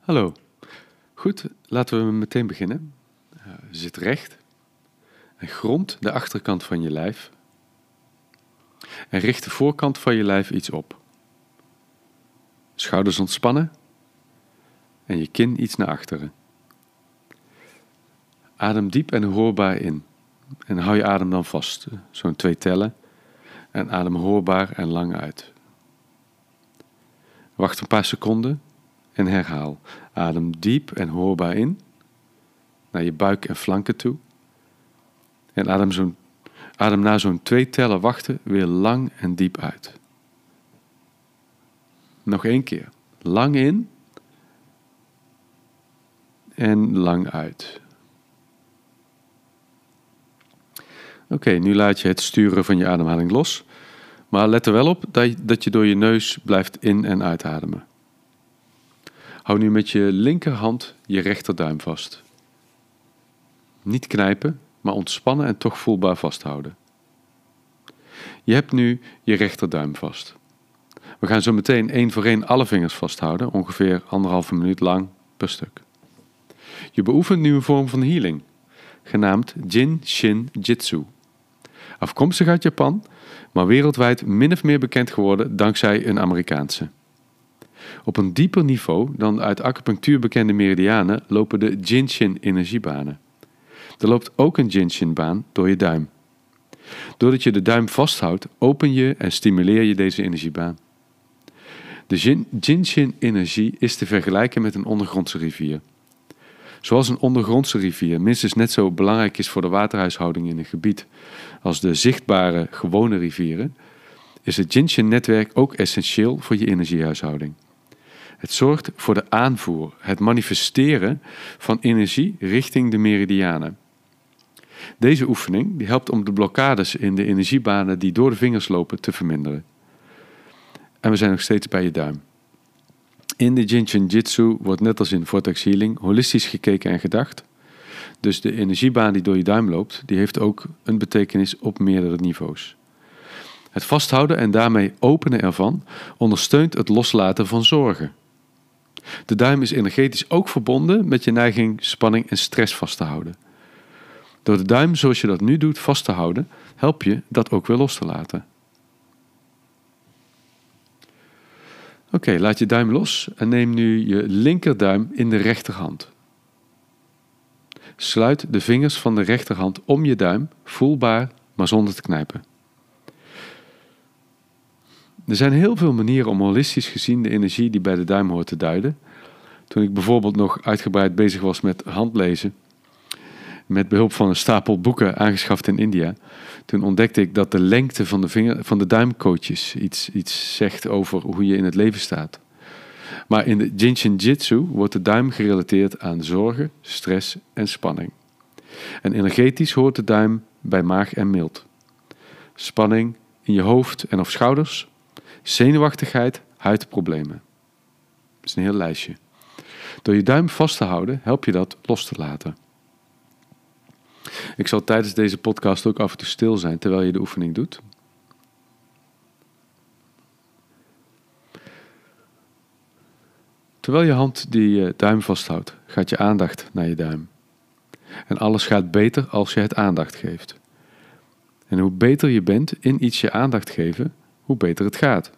Hallo. Goed, laten we meteen beginnen. Uh, zit recht en grond de achterkant van je lijf. En richt de voorkant van je lijf iets op. Schouders ontspannen en je kin iets naar achteren. Adem diep en hoorbaar in. En hou je adem dan vast, zo'n twee tellen. En adem hoorbaar en lang uit. Wacht een paar seconden en herhaal. Adem diep en hoorbaar in, naar je buik en flanken toe. En adem, zo'n, adem na zo'n twee tellen wachten weer lang en diep uit. Nog één keer. Lang in en lang uit. Oké, nu laat je het sturen van je ademhaling los. Maar let er wel op dat je door je neus blijft in- en uitademen. Hou nu met je linkerhand je rechterduim vast. Niet knijpen, maar ontspannen en toch voelbaar vasthouden. Je hebt nu je rechterduim vast. We gaan zo meteen één voor één alle vingers vasthouden, ongeveer anderhalve minuut lang per stuk. Je beoefent nu een vorm van healing, genaamd Jin Shin Jitsu. Afkomstig uit Japan, maar wereldwijd min of meer bekend geworden dankzij een Amerikaanse. Op een dieper niveau dan uit acupunctuur bekende meridianen lopen de Jinshin energiebanen. Er loopt ook een Jinshin-baan door je duim. Doordat je de duim vasthoudt, open je en stimuleer je deze energiebaan. De Jinshin-energie is te vergelijken met een ondergrondse rivier. Zoals een ondergrondse rivier minstens net zo belangrijk is voor de waterhuishouding in een gebied als de zichtbare gewone rivieren, is het Jinshin-netwerk ook essentieel voor je energiehuishouding. Het zorgt voor de aanvoer, het manifesteren van energie richting de meridianen. Deze oefening die helpt om de blokkades in de energiebanen die door de vingers lopen te verminderen. En we zijn nog steeds bij je duim. In de Jinshin Jitsu wordt net als in Vortex Healing holistisch gekeken en gedacht. Dus de energiebaan die door je duim loopt, die heeft ook een betekenis op meerdere niveaus. Het vasthouden en daarmee openen ervan ondersteunt het loslaten van zorgen. De duim is energetisch ook verbonden met je neiging spanning en stress vast te houden. Door de duim zoals je dat nu doet vast te houden, help je dat ook weer los te laten. Oké, laat je duim los en neem nu je linkerduim in de rechterhand. Sluit de vingers van de rechterhand om je duim, voelbaar, maar zonder te knijpen. Er zijn heel veel manieren om holistisch gezien de energie die bij de duim hoort te duiden. Toen ik bijvoorbeeld nog uitgebreid bezig was met handlezen, met behulp van een stapel boeken aangeschaft in India, toen ontdekte ik dat de lengte van de, vinger, van de iets, iets zegt over hoe je in het leven staat. Maar in de Jinshin Jitsu wordt de duim gerelateerd aan zorgen, stress en spanning. En energetisch hoort de duim bij maag en mild. Spanning in je hoofd en of schouders, zenuwachtigheid, huidproblemen. Dat is een heel lijstje. Door je duim vast te houden help je dat los te laten. Ik zal tijdens deze podcast ook af en toe stil zijn terwijl je de oefening doet. Terwijl je hand die duim vasthoudt, gaat je aandacht naar je duim. En alles gaat beter als je het aandacht geeft. En hoe beter je bent in iets je aandacht geven, hoe beter het gaat.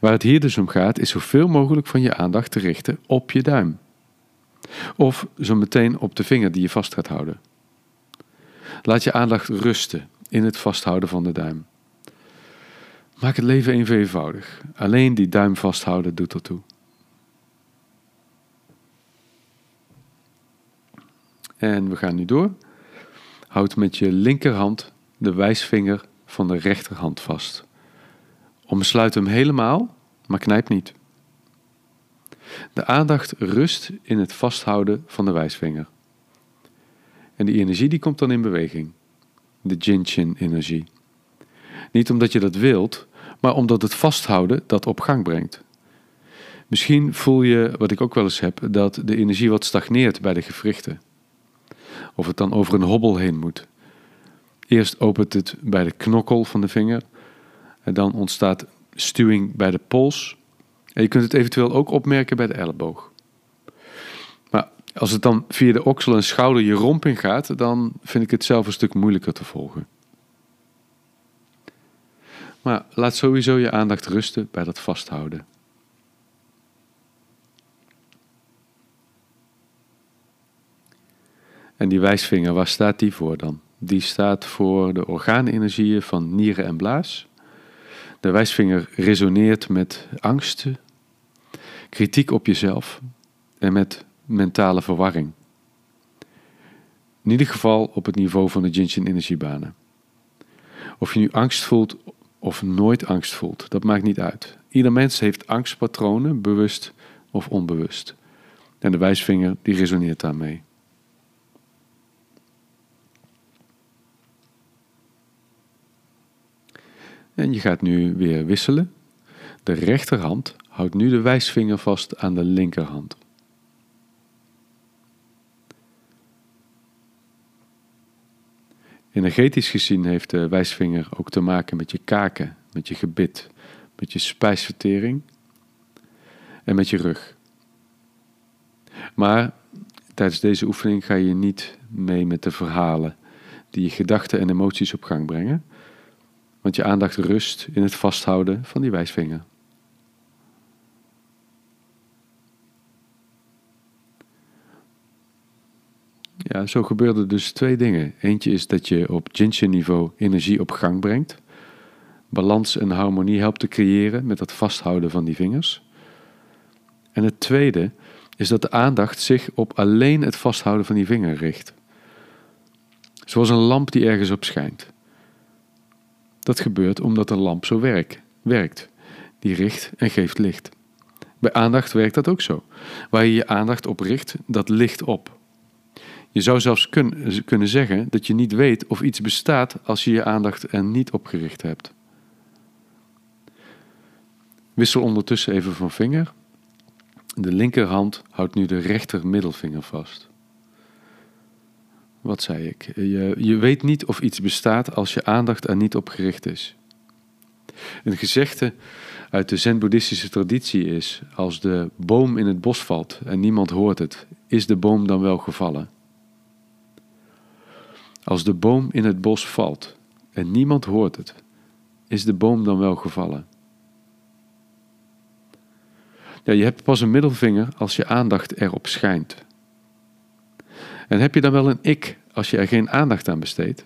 Waar het hier dus om gaat, is zoveel mogelijk van je aandacht te richten op je duim. Of zo meteen op de vinger die je vast gaat houden. Laat je aandacht rusten in het vasthouden van de duim. Maak het leven even eenvoudig. Alleen die duim vasthouden doet ertoe. En we gaan nu door. Houd met je linkerhand de wijsvinger van de rechterhand vast. Omsluit hem helemaal, maar knijp niet. De aandacht rust in het vasthouden van de wijsvinger. En die energie die komt dan in beweging. De Jinshin-energie. Niet omdat je dat wilt, maar omdat het vasthouden dat op gang brengt. Misschien voel je, wat ik ook wel eens heb, dat de energie wat stagneert bij de gewrichten. Of het dan over een hobbel heen moet. Eerst opent het bij de knokkel van de vinger. En dan ontstaat stuwing bij de pols. En je kunt het eventueel ook opmerken bij de elleboog. Maar als het dan via de oksel en schouder je romp in gaat, dan vind ik het zelf een stuk moeilijker te volgen. Maar laat sowieso je aandacht rusten bij dat vasthouden. En die wijsvinger, waar staat die voor dan? Die staat voor de orgaanenergieën van nieren en blaas. De wijsvinger resoneert met angsten, kritiek op jezelf en met mentale verwarring. In ieder geval op het niveau van de Jinshin energiebanen. Of je nu angst voelt of nooit angst voelt, dat maakt niet uit. Ieder mens heeft angstpatronen, bewust of onbewust. En de wijsvinger die resoneert daarmee. En je gaat nu weer wisselen. De rechterhand houdt nu de wijsvinger vast aan de linkerhand. Energetisch gezien heeft de wijsvinger ook te maken met je kaken, met je gebit, met je spijsvertering en met je rug. Maar tijdens deze oefening ga je niet mee met de verhalen die je gedachten en emoties op gang brengen, want je aandacht rust in het vasthouden van die wijsvinger. Ja, zo gebeuren dus twee dingen. Eentje is dat je op Jinshin niveau energie op gang brengt. Balans en harmonie helpt te creëren met dat vasthouden van die vingers. En het tweede is dat de aandacht zich op alleen het vasthouden van die vinger richt. Zoals een lamp die ergens op schijnt. Dat gebeurt omdat een lamp zo werkt. werkt. Die richt en geeft licht. Bij aandacht werkt dat ook zo. Waar je je aandacht op richt, dat licht op. Je zou zelfs kunnen zeggen dat je niet weet of iets bestaat als je je aandacht er niet op gericht hebt. Wissel ondertussen even van vinger. De linkerhand houdt nu de rechter middelvinger vast. Wat zei ik? Je, je weet niet of iets bestaat als je aandacht er niet op gericht is. Een gezegde uit de Zen-boeddhistische traditie is: als de boom in het bos valt en niemand hoort het, is de boom dan wel gevallen? Als de boom in het bos valt en niemand hoort het, is de boom dan wel gevallen? Ja, je hebt pas een middelvinger als je aandacht erop schijnt. En heb je dan wel een ik als je er geen aandacht aan besteedt?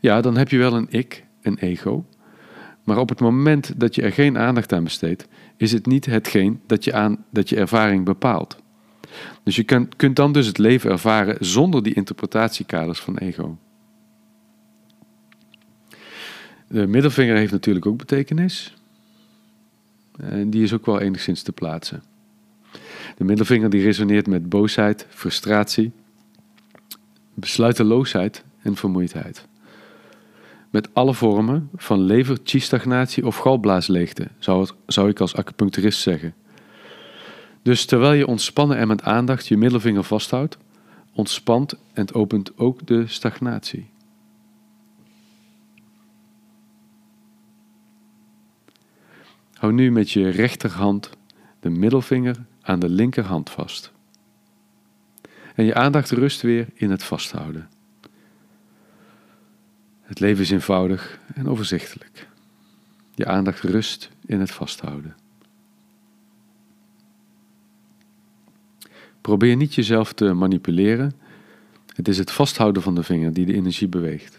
Ja, dan heb je wel een ik, een ego. Maar op het moment dat je er geen aandacht aan besteedt, is het niet hetgeen dat je, aan, dat je ervaring bepaalt. Dus je kunt, kunt dan dus het leven ervaren zonder die interpretatiekaders van ego. De middelvinger heeft natuurlijk ook betekenis. En die is ook wel enigszins te plaatsen. De middelvinger die resoneert met boosheid, frustratie, besluiteloosheid en vermoeidheid. Met alle vormen van lever, stagnatie of galblaasleegte, zou, zou ik als acupuncturist zeggen. Dus terwijl je ontspannen en met aandacht je middelvinger vasthoudt, ontspant en opent ook de stagnatie. Hou nu met je rechterhand de middelvinger aan de linkerhand vast. En je aandacht rust weer in het vasthouden. Het leven is eenvoudig en overzichtelijk. Je aandacht rust in het vasthouden. Probeer niet jezelf te manipuleren. Het is het vasthouden van de vinger die de energie beweegt.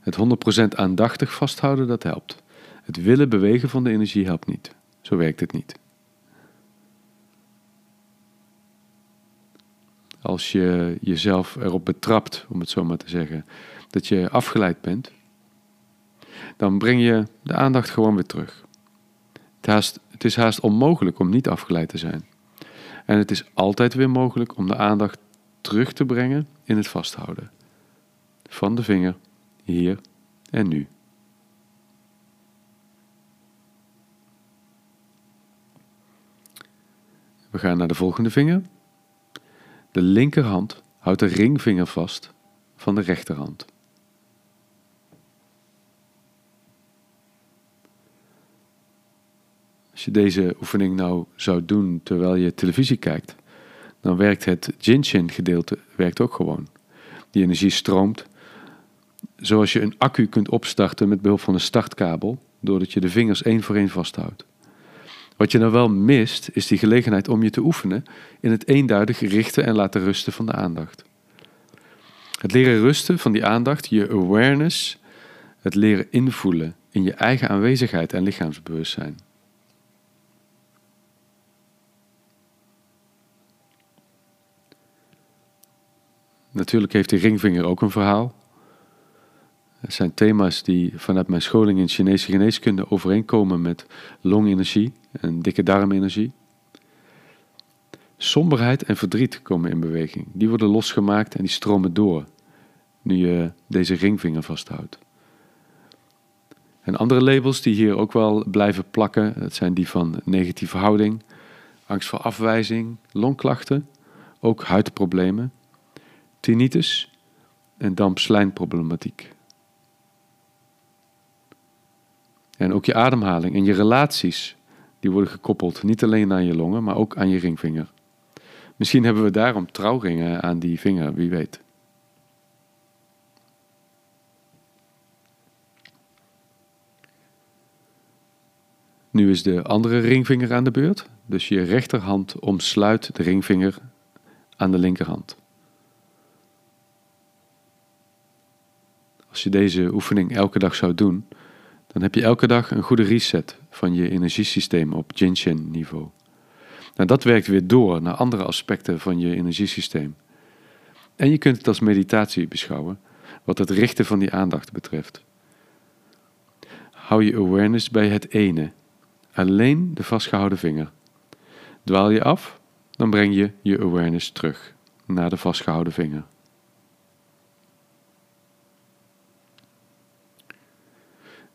Het 100% aandachtig vasthouden, dat helpt. Het willen bewegen van de energie helpt niet. Zo werkt het niet. Als je jezelf erop betrapt, om het zo maar te zeggen, dat je afgeleid bent, dan breng je de aandacht gewoon weer terug. Het, het is haast onmogelijk om niet afgeleid te zijn. En het is altijd weer mogelijk om de aandacht terug te brengen in het vasthouden. Van de vinger, hier en nu. We gaan naar de volgende vinger. De linkerhand houdt de ringvinger vast van de rechterhand. Als je deze oefening nou zou doen terwijl je televisie kijkt, dan werkt het Jinshin gedeelte werkt ook gewoon. Die energie stroomt zoals je een accu kunt opstarten met behulp van een startkabel, doordat je de vingers één voor één vasthoudt. Wat je nou wel mist, is die gelegenheid om je te oefenen in het eenduidig richten en laten rusten van de aandacht. Het leren rusten van die aandacht, je awareness, het leren invoelen in je eigen aanwezigheid en lichaamsbewustzijn. Natuurlijk heeft die ringvinger ook een verhaal. Het zijn thema's die vanuit mijn scholing in Chinese geneeskunde overeenkomen met longenergie en dikke darmenergie. Somberheid en verdriet komen in beweging. Die worden losgemaakt en die stromen door nu je deze ringvinger vasthoudt. En andere labels die hier ook wel blijven plakken, dat zijn die van negatieve houding, angst voor afwijzing, longklachten, ook huidproblemen, tinnitus en dampslijnproblematiek. En ook je ademhaling en je relaties, die worden gekoppeld niet alleen aan je longen, maar ook aan je ringvinger. Misschien hebben we daarom trouwringen aan die vinger, wie weet. Nu is de andere ringvinger aan de beurt, dus je rechterhand omsluit de ringvinger aan de linkerhand. Als je deze oefening elke dag zou doen, dan heb je elke dag een goede reset van je energiesysteem op Jinshin niveau. Nou, dat werkt weer door naar andere aspecten van je energiesysteem. En je kunt het als meditatie beschouwen, wat het richten van die aandacht betreft. Hou je awareness bij het ene, alleen de vastgehouden vinger. Dwaal je af, dan breng je je awareness terug naar de vastgehouden vinger.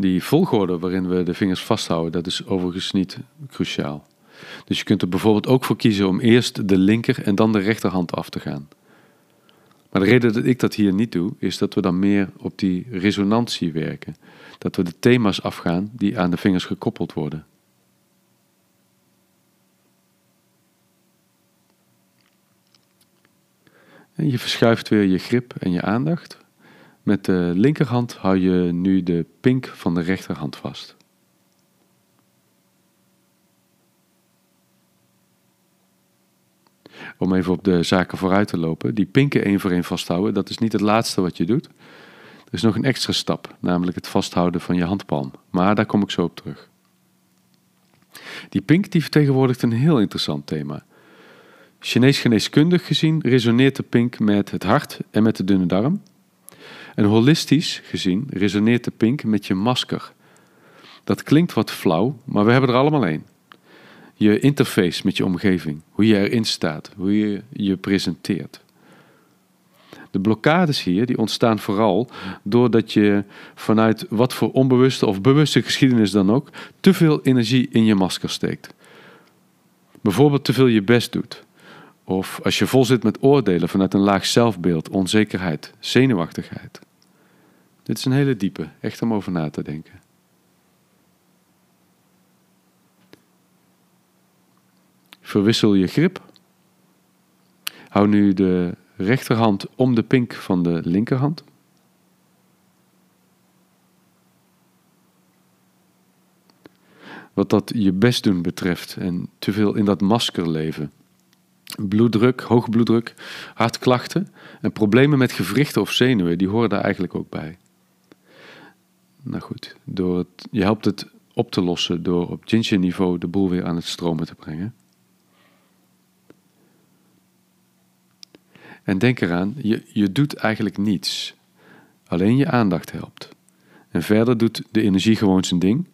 Die volgorde waarin we de vingers vasthouden, dat is overigens niet cruciaal. Dus je kunt er bijvoorbeeld ook voor kiezen om eerst de linker en dan de rechterhand af te gaan. Maar de reden dat ik dat hier niet doe, is dat we dan meer op die resonantie werken. Dat we de thema's afgaan die aan de vingers gekoppeld worden. En je verschuift weer je grip en je aandacht met de linkerhand hou je nu de pink van de rechterhand vast. Om even op de zaken vooruit te lopen, die pinken één voor één vasthouden, dat is niet het laatste wat je doet. Er is nog een extra stap, namelijk het vasthouden van je handpalm. Maar daar kom ik zo op terug. Die pink die vertegenwoordigt een heel interessant thema. Chinees geneeskundig gezien resoneert de pink met het hart en met de dunne darm. En holistisch gezien resoneert de pink met je masker. Dat klinkt wat flauw, maar we hebben er allemaal één. Je interface met je omgeving, hoe je erin staat, hoe je je presenteert. De blokkades hier die ontstaan vooral doordat je vanuit wat voor onbewuste of bewuste geschiedenis dan ook te veel energie in je masker steekt. Bijvoorbeeld te veel je best doet. Of als je vol zit met oordelen vanuit een laag zelfbeeld, onzekerheid, zenuwachtigheid. Dit is een hele diepe, echt om over na te denken. Verwissel je grip. Hou nu de rechterhand om de pink van de linkerhand. Wat dat je best doen betreft en te veel in dat masker leven. Bloeddruk, hoge bloeddruk, hartklachten en problemen met gewrichten of zenuwen, die horen daar eigenlijk ook bij. Nou goed, door het, je helpt het op te lossen door op Jinshin niveau de boel weer aan het stromen te brengen. En denk eraan, je, je doet eigenlijk niets. Alleen je aandacht helpt. En verder doet de energie gewoon zijn ding,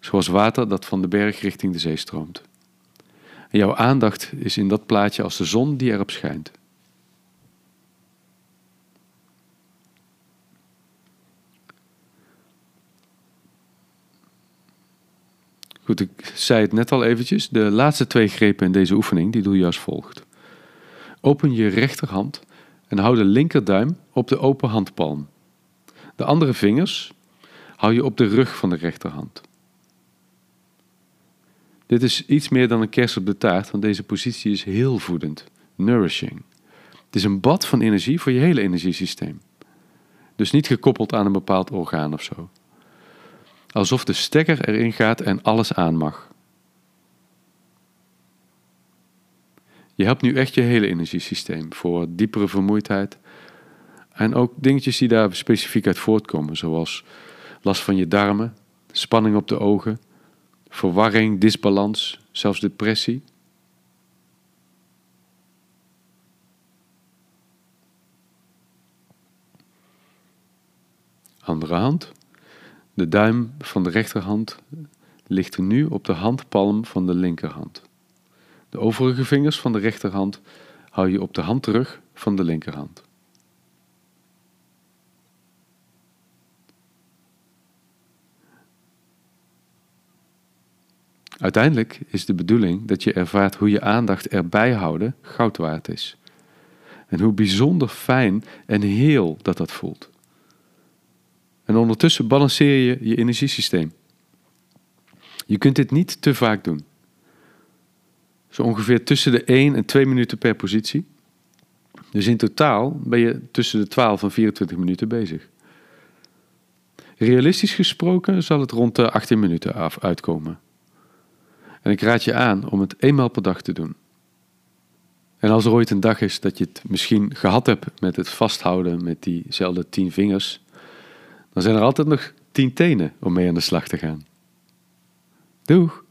zoals water dat van de berg richting de zee stroomt. Jouw aandacht is in dat plaatje als de zon die erop schijnt. Goed, ik zei het net al eventjes. De laatste twee grepen in deze oefening, die doe je als volgt. Open je rechterhand en hou de linkerduim op de open handpalm. De andere vingers hou je op de rug van de rechterhand. Dit is iets meer dan een kers op de taart, want deze positie is heel voedend, nourishing. Het is een bad van energie voor je hele energiesysteem. Dus niet gekoppeld aan een bepaald orgaan of zo. Alsof de stekker erin gaat en alles aan mag. Je helpt nu echt je hele energiesysteem voor diepere vermoeidheid. En ook dingetjes die daar specifiek uit voortkomen, zoals last van je darmen, spanning op de ogen, verwarring, disbalans, zelfs depressie. Andere hand. De duim van de rechterhand ligt nu op de handpalm van de linkerhand. De overige vingers van de rechterhand hou je op de handrug van de linkerhand. Uiteindelijk is de bedoeling dat je ervaart hoe je aandacht erbij houden goud waard is. En hoe bijzonder fijn en heel dat dat voelt. En ondertussen balanceer je je energiesysteem. Je kunt dit niet te vaak doen. Zo ongeveer tussen de 1 en 2 minuten per positie. Dus in totaal ben je tussen de 12 en 24 minuten bezig. Realistisch gesproken zal het rond de 18 minuten af uitkomen. En ik raad je aan om het eenmaal per dag te doen. En als er ooit een dag is dat je het misschien gehad hebt met het vasthouden met diezelfde 10 vingers, dan zijn er altijd nog 10 tenen om mee aan de slag te gaan. Doeg!